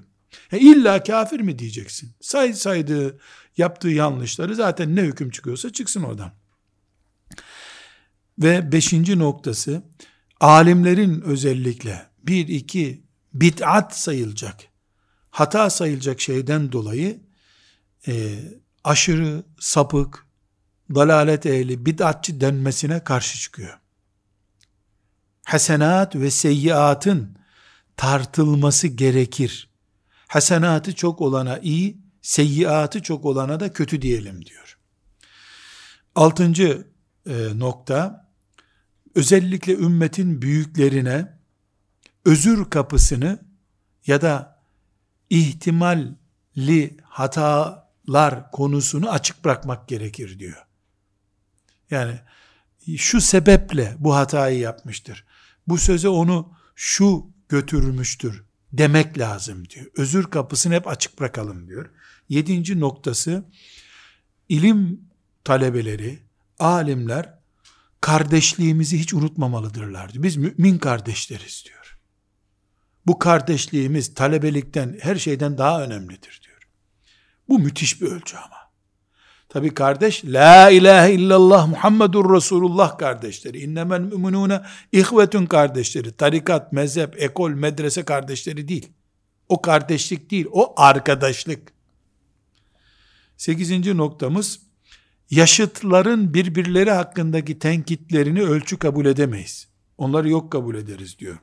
E illa kafir mi diyeceksin? Say saydığı, yaptığı yanlışları zaten ne hüküm çıkıyorsa çıksın oradan. Ve beşinci noktası, alimlerin özellikle bir iki bid'at sayılacak, hata sayılacak şeyden dolayı e, aşırı, sapık, dalalet ehli, bid'atçı denmesine karşı çıkıyor. Hasenat ve seyyiatın tartılması gerekir. Hasenatı çok olana iyi, seyyiatı çok olana da kötü diyelim diyor. Altıncı e, nokta, özellikle ümmetin büyüklerine özür kapısını ya da ihtimalli hatalar konusunu açık bırakmak gerekir diyor. Yani şu sebeple bu hatayı yapmıştır. Bu söze onu şu götürmüştür demek lazım diyor. Özür kapısını hep açık bırakalım diyor. Yedinci noktası ilim talebeleri, alimler kardeşliğimizi hiç unutmamalıdırlar diyor. Biz mümin kardeşleriz diyor. Bu kardeşliğimiz talebelikten, her şeyden daha önemlidir diyor. Bu müthiş bir ölçü ama. Tabi kardeş, La ilahe illallah Muhammedur Resulullah kardeşleri. İnnemel müminune ihvetün kardeşleri. Tarikat, mezhep, ekol, medrese kardeşleri değil. O kardeşlik değil, o arkadaşlık. Sekizinci noktamız, yaşıtların birbirleri hakkındaki tenkitlerini ölçü kabul edemeyiz. Onları yok kabul ederiz diyor.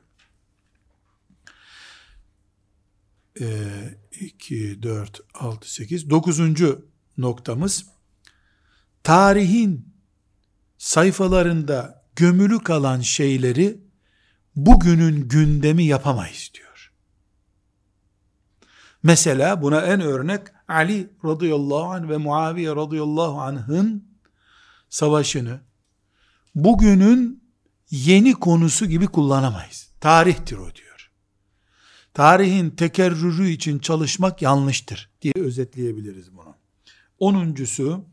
2, 4, 6, 8. Dokuzuncu noktamız, tarihin sayfalarında gömülü kalan şeyleri bugünün gündemi yapamayız diyor. Mesela buna en örnek Ali radıyallahu anh ve Muaviye radıyallahu anh'ın savaşını bugünün yeni konusu gibi kullanamayız. Tarihtir o diyor. Tarihin tekerrürü için çalışmak yanlıştır diye özetleyebiliriz bunu. Onuncusu,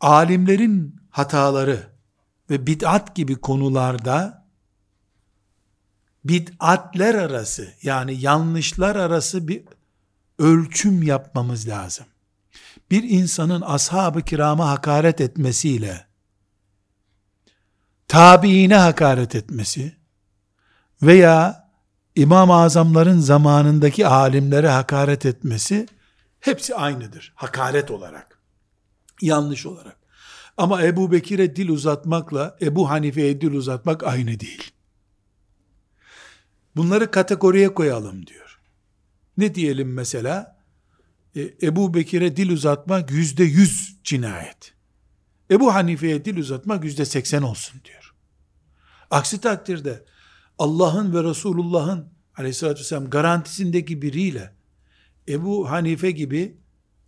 alimlerin hataları ve bid'at gibi konularda bid'atler arası yani yanlışlar arası bir ölçüm yapmamız lazım. Bir insanın ashab-ı kirama hakaret etmesiyle tabiine hakaret etmesi veya İmam-ı Azamların zamanındaki alimlere hakaret etmesi hepsi aynıdır hakaret olarak yanlış olarak. Ama Ebu Bekir'e dil uzatmakla Ebu Hanife'ye dil uzatmak aynı değil. Bunları kategoriye koyalım diyor. Ne diyelim mesela? E, Ebu Bekir'e dil uzatmak yüzde yüz cinayet. Ebu Hanife'ye dil uzatmak yüzde seksen olsun diyor. Aksi takdirde Allah'ın ve Resulullah'ın aleyhissalatü vesselam garantisindeki biriyle Ebu Hanife gibi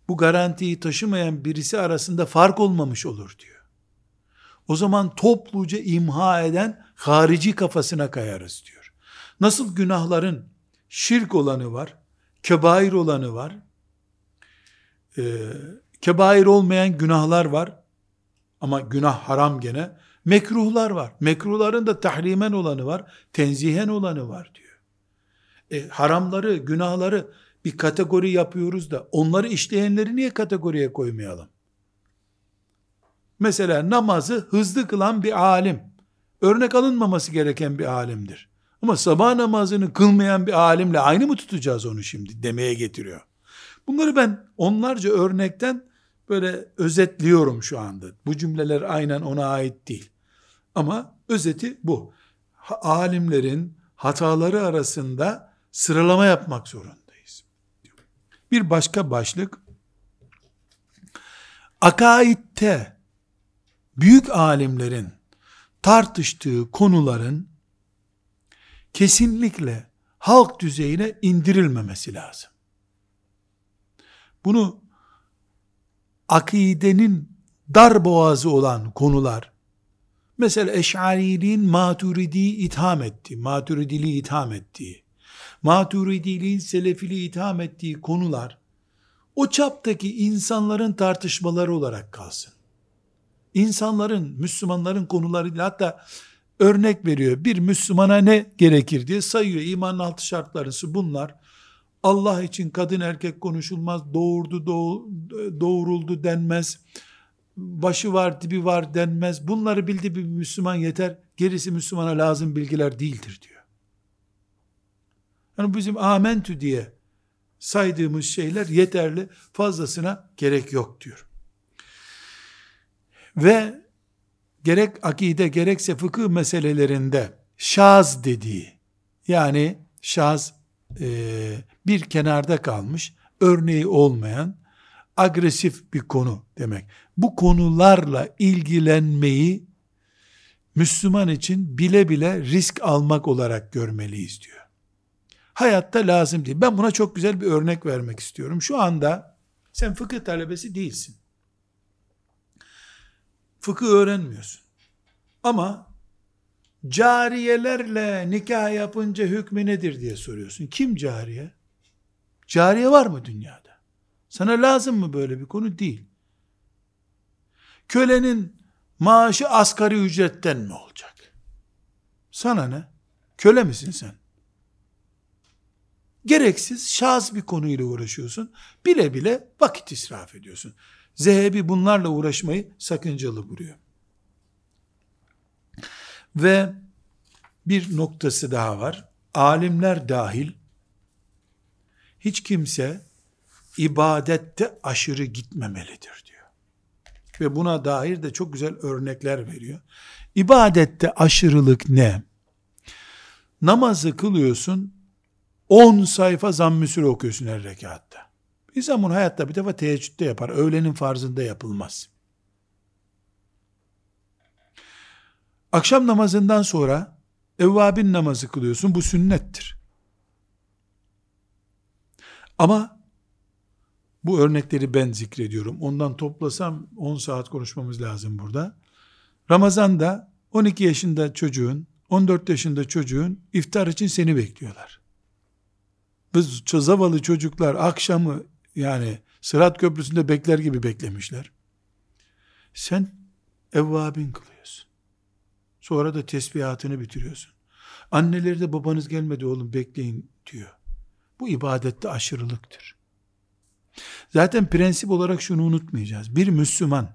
bu garantiyi taşımayan birisi arasında fark olmamış olur diyor. O zaman topluca imha eden harici kafasına kayarız diyor. Nasıl günahların şirk olanı var, kebair olanı var, e, kebair olmayan günahlar var, ama günah haram gene, mekruhlar var. Mekruhların da tahrimen olanı var, tenzihen olanı var diyor. E, haramları, günahları bir kategori yapıyoruz da onları işleyenleri niye kategoriye koymayalım? Mesela namazı hızlı kılan bir alim, örnek alınmaması gereken bir alimdir. Ama sabah namazını kılmayan bir alimle aynı mı tutacağız onu şimdi demeye getiriyor. Bunları ben onlarca örnekten böyle özetliyorum şu anda. Bu cümleler aynen ona ait değil. Ama özeti bu. Alimlerin hataları arasında sıralama yapmak zorunda. Bir başka başlık, akaidte büyük alimlerin tartıştığı konuların kesinlikle halk düzeyine indirilmemesi lazım. Bunu akidenin dar boğazı olan konular, mesela Eş'ariliğin Maturidi'yi itham etti, Maturidiliği itham ettiği, maturidiliğin selefiliği itham ettiği konular o çaptaki insanların tartışmaları olarak kalsın. İnsanların, Müslümanların konularıyla hatta örnek veriyor. Bir Müslümana ne gerekir diye sayıyor. İmanın altı şartlarısı bunlar. Allah için kadın erkek konuşulmaz, doğurdu doğuruldu denmez, başı var dibi var denmez. Bunları bildi bir Müslüman yeter, gerisi Müslümana lazım bilgiler değildir diyor. Yani bizim amentü diye saydığımız şeyler yeterli, fazlasına gerek yok diyor. Ve gerek akide gerekse fıkıh meselelerinde şaz dediği, yani şaz e, bir kenarda kalmış, örneği olmayan, agresif bir konu demek. Bu konularla ilgilenmeyi Müslüman için bile bile risk almak olarak görmeliyiz diyor. Hayatta lazım değil. Ben buna çok güzel bir örnek vermek istiyorum. Şu anda sen fıkıh talebesi değilsin. Fıkıh öğrenmiyorsun. Ama cariyelerle nikah yapınca hükmü nedir diye soruyorsun. Kim cariye? Cariye var mı dünyada? Sana lazım mı böyle bir konu? Değil. Kölenin maaşı asgari ücretten mi olacak? Sana ne? Köle misin sen? Gereksiz, şaz bir konuyla uğraşıyorsun. Bile bile vakit israf ediyorsun. Zehebi bunlarla uğraşmayı sakıncalı buluyor. Ve bir noktası daha var. Alimler dahil hiç kimse ibadette aşırı gitmemelidir diyor. Ve buna dair de çok güzel örnekler veriyor. İbadette aşırılık ne? Namazı kılıyorsun, 10 sayfa zamm-ı süre okuyorsun her rekatta. İnsan bunu hayatta bir defa teheccüde yapar. Öğlenin farzında yapılmaz. Akşam namazından sonra evvabin namazı kılıyorsun. Bu sünnettir. Ama bu örnekleri ben zikrediyorum. Ondan toplasam 10 saat konuşmamız lazım burada. Ramazanda 12 yaşında çocuğun, 14 yaşında çocuğun iftar için seni bekliyorlar. Biz zavallı çocuklar akşamı yani Sırat Köprüsü'nde bekler gibi beklemişler. Sen evvabin kılıyorsun. Sonra da tesbihatını bitiriyorsun. Anneleri de babanız gelmedi oğlum bekleyin diyor. Bu ibadette aşırılıktır. Zaten prensip olarak şunu unutmayacağız. Bir Müslüman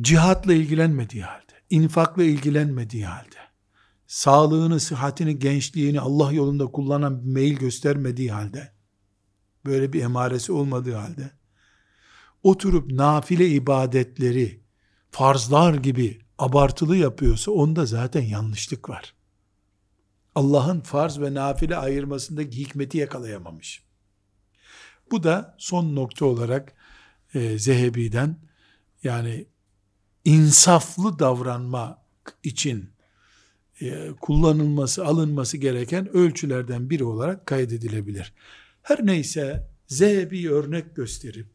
cihatla ilgilenmediği halde, infakla ilgilenmediği halde, sağlığını, sıhhatini, gençliğini Allah yolunda kullanan bir meyil göstermediği halde, böyle bir emaresi olmadığı halde, oturup nafile ibadetleri, farzlar gibi abartılı yapıyorsa onda zaten yanlışlık var. Allah'ın farz ve nafile ayırmasındaki hikmeti yakalayamamış. Bu da son nokta olarak e, Zehebi'den yani insaflı davranma için e, kullanılması, alınması gereken ölçülerden biri olarak kaydedilebilir. Her neyse Zehebi örnek gösterip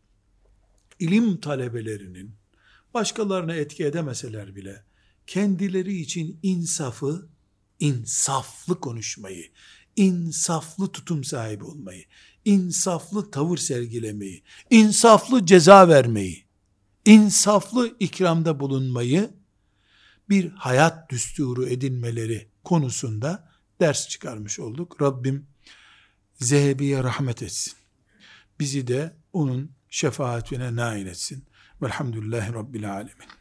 ilim talebelerinin başkalarına etki edemeseler bile kendileri için insafı, insaflı konuşmayı, insaflı tutum sahibi olmayı, insaflı tavır sergilemeyi, insaflı ceza vermeyi, insaflı ikramda bulunmayı bir hayat düsturu edinmeleri konusunda ders çıkarmış olduk. Rabbim Zehebi'ye rahmet etsin. Bizi de onun şefaatine nail etsin. Velhamdülillahi Rabbil Alemin.